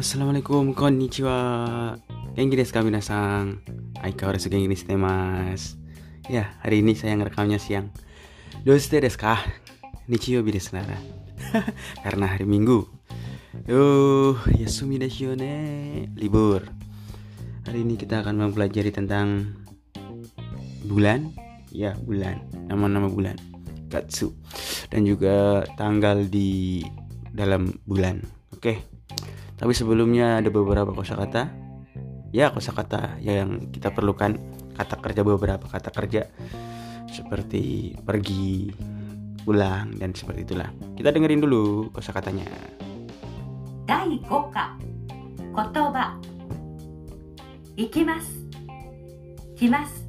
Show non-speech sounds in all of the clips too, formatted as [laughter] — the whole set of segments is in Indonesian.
Assalamualaikum, konnichiwa. Genki desu ka minasan? Aikawarasu genki desu mas Ya, hari ini saya ngerekamnya siang. Doste desu ka? Nichiyobi desu nara. [laughs] Karena hari minggu. Yuh, yasumi desu ne. Libur. Hari ini kita akan mempelajari tentang Bulan. Ya, bulan. Nama-nama bulan. Katsu. Dan juga tanggal di dalam bulan. Oke? okay. Tapi sebelumnya ada beberapa kosakata. Ya, kosakata yang kita perlukan kata kerja beberapa kata kerja seperti pergi, pulang dan seperti itulah. Kita dengerin dulu kosakatanya. Dai koka kotoba ikimasu kimasu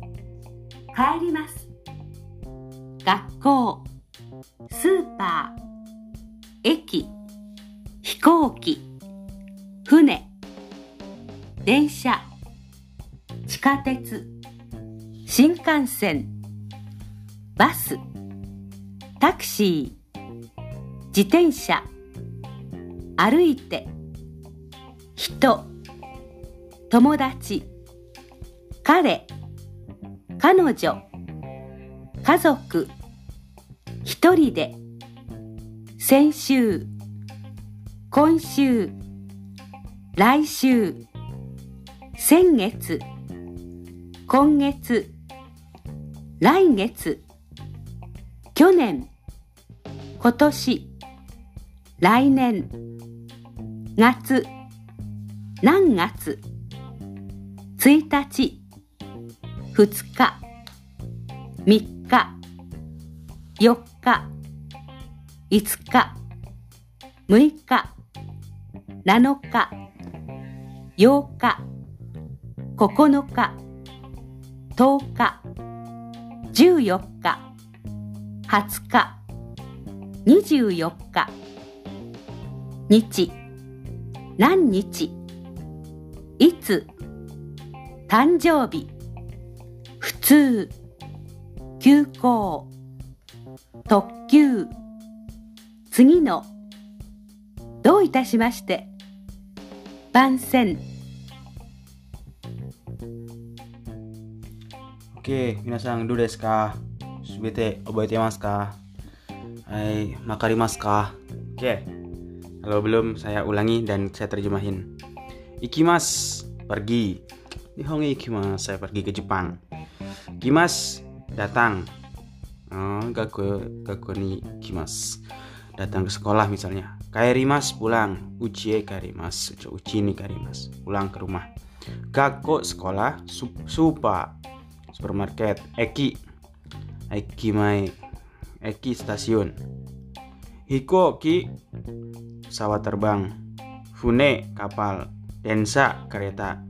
kaerimasu 学校スーパー駅飛行機 船電車地下鉄新幹線バスタクシー自転車歩いて人友達彼彼女家族一人で先週今週来週。先月。今月。来月。去年。今年。来年。夏何月。1日2日3日4日5日6日7日8日、9日、10日、14日、20日、24日、日、何日、いつ、誕生日、普通、休校、特急、次の、どういたしまして、番線、Oke, minasang do desu ka? Subete oboite mas ka? Hai, makari mas ka? Oke. Kalau belum saya ulangi dan saya terjemahin. Ikimas, pergi. Nihongi ikimas, saya pergi ke Jepang. Kimas, datang. Oh, gaku gaku ni kimas. Datang ke sekolah misalnya. Kairimas pulang. Uchi kairimas. Uchi ni kairimas. Pulang ke rumah. Gakko sekolah. Supa supermarket. Eki. Eki mai. Eki stasiun. Hikoki pesawat terbang. Fune kapal. Densa kereta.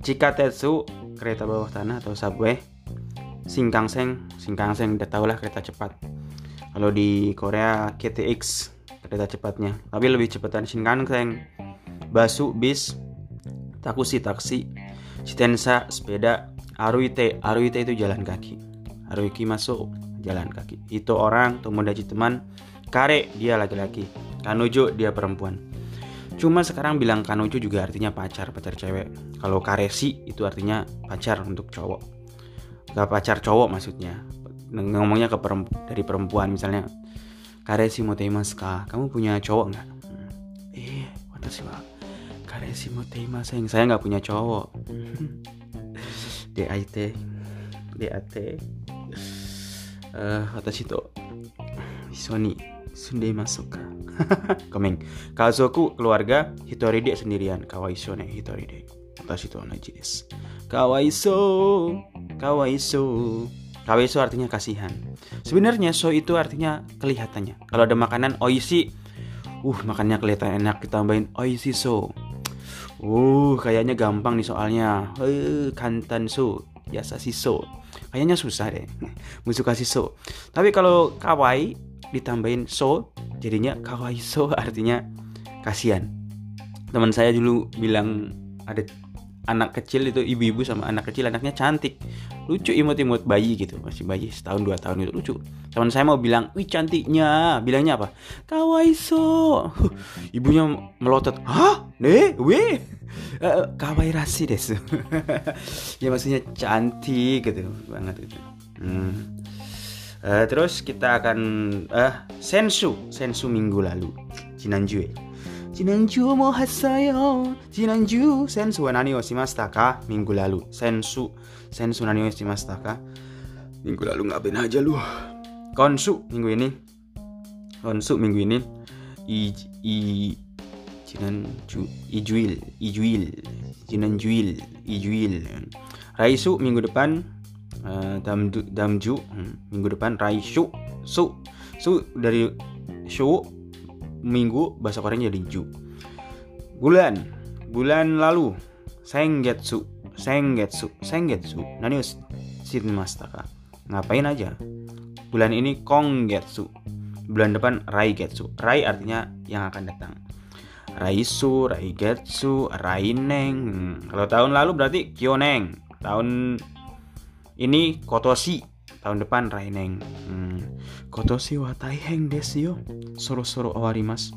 Chikatetsu kereta bawah tanah atau subway. Singkangseng. Singkangseng udah tau lah kereta cepat. Kalau di Korea KTX kereta cepatnya. Tapi lebih cepatan singkangseng. Basu bis. Takusi taksi. Citensa sepeda Aruite, Aruite itu jalan kaki. Aruiki masuk jalan kaki. Itu orang, Tomodachi teman. Kare dia laki-laki. Kanujo dia perempuan. Cuma sekarang bilang kanujo juga artinya pacar, pacar cewek. Kalau karesi itu artinya pacar untuk cowok. Gak pacar cowok maksudnya. Ngomongnya ke perempu, dari perempuan misalnya. Karesi moteimasu ka? Kamu punya cowok nggak? Hmm. Eh, watashi wa karesi moteimasu. Saya nggak punya cowok. DIT DAT uh, 私と一緒に住んでいますか Komeng Kazoku keluarga Hitori de sendirian Kawaiso ne Hitori de Watashi to onaji desu Kawaiso Kawaiso Kawaiso artinya kasihan Sebenarnya so itu artinya kelihatannya Kalau ada makanan oishi Uh makannya kelihatan enak Ditambahin oishi so Uh, kayaknya gampang nih soalnya. Eh, kantan so, biasa so. Kayaknya susah deh. [laughs] Musuh kasih so. Tapi kalau kawaii ditambahin so, jadinya kawaii so [laughs] artinya kasihan. Teman saya dulu bilang ada anak kecil itu ibu-ibu sama anak kecil anaknya cantik lucu imut-imut bayi gitu. Masih bayi setahun dua tahun itu lucu. Teman saya mau bilang wih cantiknya. Bilangnya apa? Kawaiso. [laughs] Ibunya melotot hah? Ne weh uh, kawai rasi des. [laughs] Ya maksudnya cantik gitu banget itu. Hmm. uh, terus kita akan uh, sensu. Sensu minggu lalu. Jinanju Jinanju mo hasayo. Jinanju sensu wa nani shimashita ka Minggu lalu. Sensu Sensu nani shimashita ka Minggu lalu ngapain aja lu? Konsu minggu ini. Konsu minggu ini. I, i Jinanju Ijuil Ijuil Jinanjuil Ijuil. Raisu minggu depan. Uh, Damju, Damju hmm, minggu depan Raisu Su. Su dari Shu minggu bahasa Koreanya jadi Ju. Bulan, bulan lalu Sengetsu, Sengetsu, Sengetsu. Nani shinmashita ka? Ngapain aja? Bulan ini Konggetsu. Bulan depan Raigetsu. Rai artinya yang akan datang. Raisu, Raigetsu, Raineng. Hmm. Kalau tahun lalu berarti Kyoneng. Tahun ini Kotoshi. Tahun depan Raineng. Hmm. Kotoshi wa taiheng desu yo. Soro-soro mas.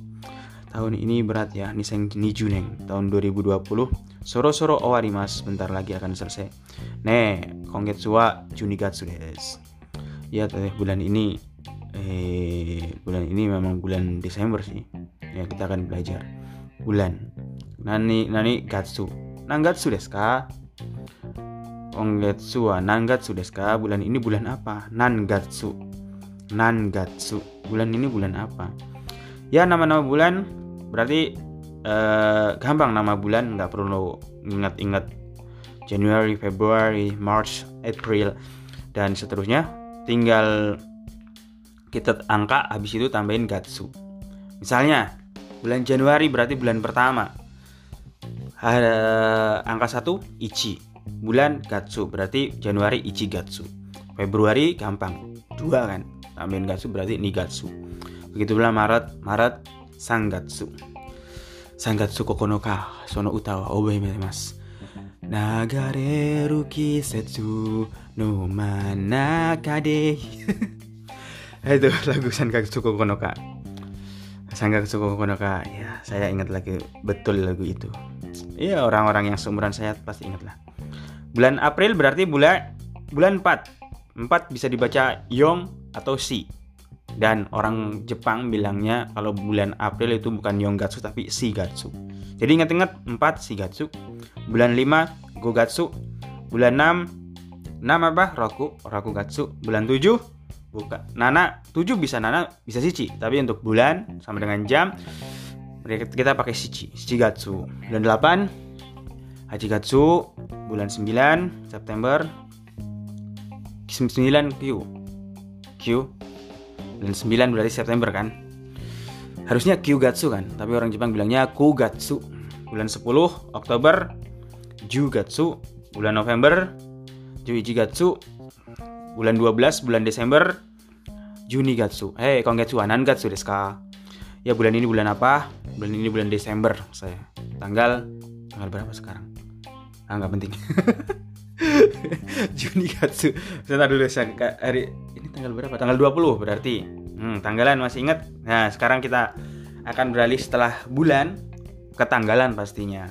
Tahun ini berat ya, Niseng Nijuneng tahun 2020. Soro-soro mas, bentar lagi akan selesai. Ne, Kongetsu wa Junigatsu desu. Ya, teh bulan ini eh bulan ini memang bulan Desember sih. Ya, kita akan belajar bulan. Nani nani gatsu. Nangatsu desu ka? Ongetsu wa Nangatsu desu ka? Bulan ini bulan apa? Nangatsu. Nangatsu. Bulan ini bulan apa? Ya nama-nama bulan berarti eh, gampang nama bulan nggak perlu ingat-ingat January, February, March, April dan seterusnya. Tinggal kita angka habis itu tambahin gatsu. Misalnya bulan Januari berarti bulan pertama. Ada angka satu ichi bulan Gatsu berarti Januari Ichigatsu Februari gampang dua kan? Tambahin Gatsu berarti Nigatsu. Begitu pula Maret Maret Sanggatsu Sanggatsu kokonoka sono utawa obe mas. Nagareru kisetsu no manaka de [laughs] itu lagu Sanggatsu kokonoka. Sanggatsu kokonoka ya saya ingat lagi betul lagu itu. Iya orang-orang yang seumuran saya pasti ingat lah Bulan April berarti bulan bulan 4. 4 bisa dibaca Yong atau Si. Dan orang Jepang bilangnya kalau bulan April itu bukan Yonggatsu tapi Shigatsu. Jadi ingat-ingat 4 Shigatsu. Bulan 5 Gogatsu. Bulan 6 6 apa? Roku, Rakugatsu. Bulan 7 buka Nana 7 bisa Nana bisa Shichi, tapi untuk bulan sama dengan jam kita pakai Shichi, Shichigatsu. Bulan 8 Hachigatsu bulan 9 September. 9 Q. Q. Bulan 9 berarti September kan? Harusnya Kyugatsu kan? Tapi orang Jepang bilangnya Kugatsu bulan 10 Oktober. Jugatsu bulan November. Juichigatsu bulan 12 bulan Desember. Junigatsu hey Kongetsu Anangatsu desu ka? Ya bulan ini bulan apa? Bulan ini bulan Desember saya. Tanggal tanggal berapa sekarang ah nggak penting. [laughs] Juni Katsu. Sebentar dulu saya hari ini tanggal berapa? Tanggal 20 berarti. Hmm, tanggalan masih ingat. Nah sekarang kita akan beralih setelah bulan ke tanggalan pastinya.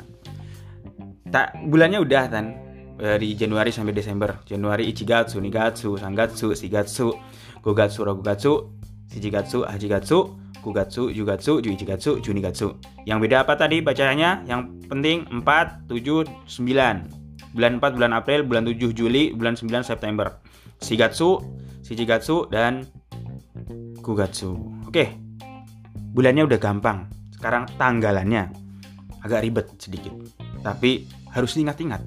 Tak bulannya udah kan dari Januari sampai Desember. Januari Ichigatsu, Nigatsu, Sangatsu, Shigatsu, Gogatsu, Rogugatsu, Shichigatsu, Hajigatsu, Kugatsu, Jugatsu, Juichigatsu, Junigatsu. Yang beda apa tadi bacanya? Yang penting 4, 7, 9. Bulan 4 bulan April, bulan 7 Juli, bulan 9 September. Shigatsu, Shichigatsu, dan Kugatsu. Oke. Bulannya udah gampang. Sekarang tanggalannya agak ribet sedikit. Tapi harus diingat-ingat.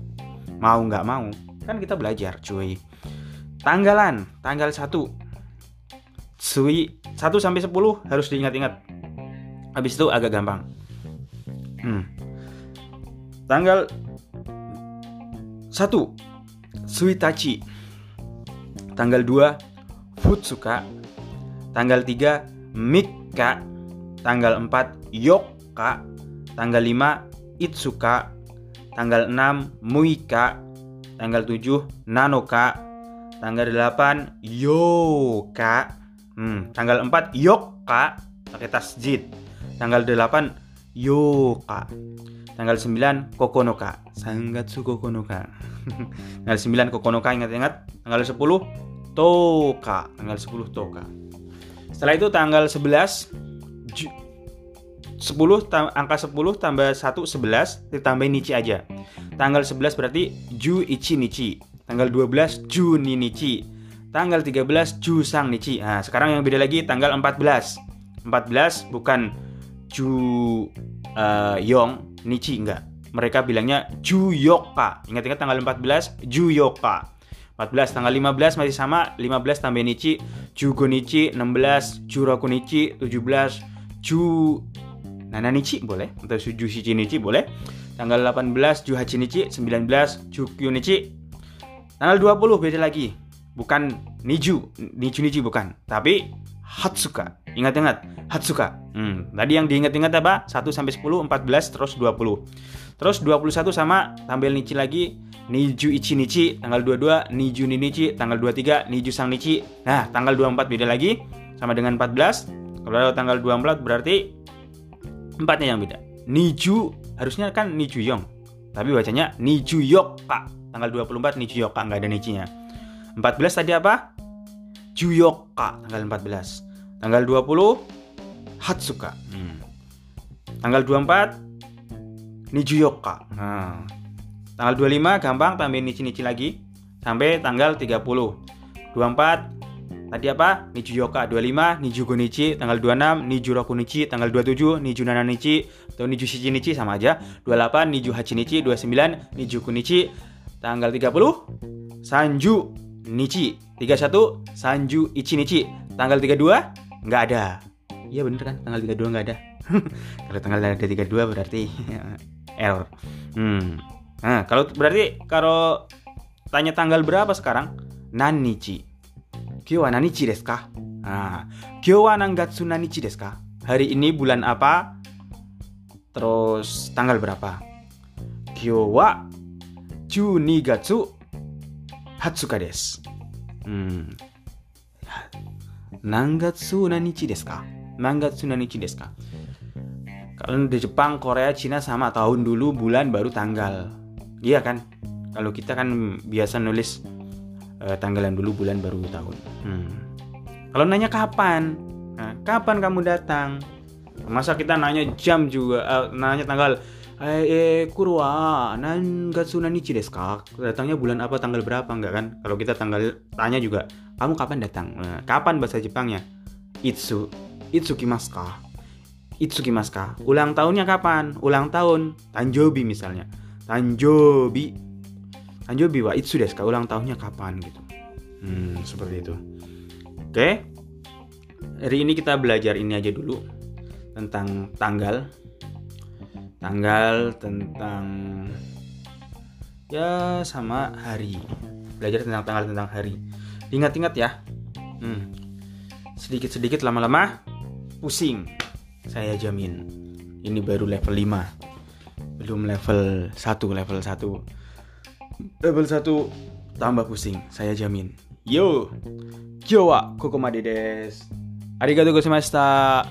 Mau nggak mau, kan kita belajar cuy. Tanggalan, tanggal 1 Sui 1 sampai 10 harus diingat-ingat. Habis itu agak gampang. Hmm. Tanggal 1 Suitachi. Tanggal 2 Futsuka. Tanggal 3 Mika. Tanggal 4 Yoka. Tanggal 5 Itsuka. tanggal 6 muika, tanggal 7 nanoka, tanggal 8 yoka, hmm, tanggal 4 yokka pakai tasjid, tanggal 8 yoka, tanggal 9 kokonoka, sangatsu kokonoka, [laughs] tanggal 9 kokonoka ingat-ingat, tanggal 10 toka, tanggal 10 toka. Setelah itu tanggal 11 10 angka 10 tambah 1 11 ditambahin nichi aja. Tanggal 11 berarti ju ichi nichi. Tanggal 12 ju ni nichi. Tanggal 13 ju sang nichi. Nah, sekarang yang beda lagi tanggal 14. 14 bukan ju uh, yong nichi enggak. Mereka bilangnya ju yoka. Ingat-ingat tanggal 14 ju yoka. 14 tanggal 15 masih sama 15 tambah nichi Jugo nichi 16 Juraku nichi 17 Ju Nananichi boleh atau Shichi Nichi boleh. Tanggal 18 Nichi, 19 Nichi. Tanggal 20 beda lagi. Bukan Niju, Niju Nichi bukan, tapi Hatsuka. Ingat-ingat, Hatsuka. Hmm, tadi yang diingat-ingat apa? 1 sampai 10, 14 terus 20. Terus 21 sama tampil Nichi lagi Niju Ichi Nichi tanggal 22 Niju Ninichi tanggal 23 Niju Sang Nichi nah tanggal 24 beda lagi sama dengan 14 kalau tanggal 24 berarti empatnya yang beda. Niju harusnya kan Niju Yong. Tapi bacanya Niju Yok Pak. Tanggal 24 Niju Yok nggak ada Nijinya. 14 tadi apa? Juyoka tanggal 14. Tanggal 20 Hatsuka. Hmm. Tanggal 24 Nijuyoka. Nah. Tanggal 25 gampang tambahin nichi-nichi lagi sampai tanggal 30. 24 Tadi apa? Niju Yoka 25, Niju Gonichi tanggal 26, Niju Rokunichi tanggal 27, Niju Nananichi atau Niju Shijinichi sama aja. 28 Niju Hachinichi, 29 Niju Kunichi tanggal 30 Sanju Nichi, 31 Sanju Ichinichi, tanggal 32 nggak ada. Iya bener kan, tanggal 32 nggak ada. [laughs] kalau tanggal ada 32 berarti [laughs] error. Hmm. Nah, kalau berarti kalau tanya tanggal berapa sekarang? Nanichi. Kyo wa nanichi desu ka? Nah, kyo wa nangatsu nanichi desu ka? Hari ini bulan apa? Terus tanggal berapa? Kyo wa Juni gatsu Hatsuka desu. Hmm. Nangatsu nanichi desu ka? Nangatsu nanichi desu ka? Kalau di Jepang, Korea, Cina sama tahun dulu, bulan baru tanggal. Iya kan? Kalau kita kan biasa nulis uh, tanggalan dulu bulan baru tahun. Hmm. Kalau nanya kapan, nah, kapan kamu datang? Masa kita nanya jam juga, uh, nanya tanggal. Eh, eh kurwa, nangatsu nanichi desu ka? Datangnya bulan apa, tanggal berapa enggak kan? Kalau kita tanggal tanya juga, kamu kapan datang? Nah, kapan bahasa Jepangnya? Itsu, itsu kimasu ka? Itsu kimasu ka? Ulang tahunnya kapan? Ulang tahun, Tanjobi misalnya. Tanjobi Anjobi wa itsu desu ka? Ulang tahunnya kapan gitu. Hmm, seperti itu. Oke. Hari ini kita belajar ini aja dulu tentang tanggal. Tanggal tentang ya sama hari. Belajar tentang tanggal tentang hari. Ingat-ingat ya. Hmm. Sedikit-sedikit lama-lama pusing. Saya jamin. Ini baru level 5. Belum level 1, level 1 level 1 tambah pusing, saya jamin. Yo, kyo wa kokomade desu. Arigatou gozaimashita.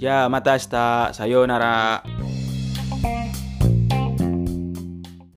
Ya, mata shita. Sayonara.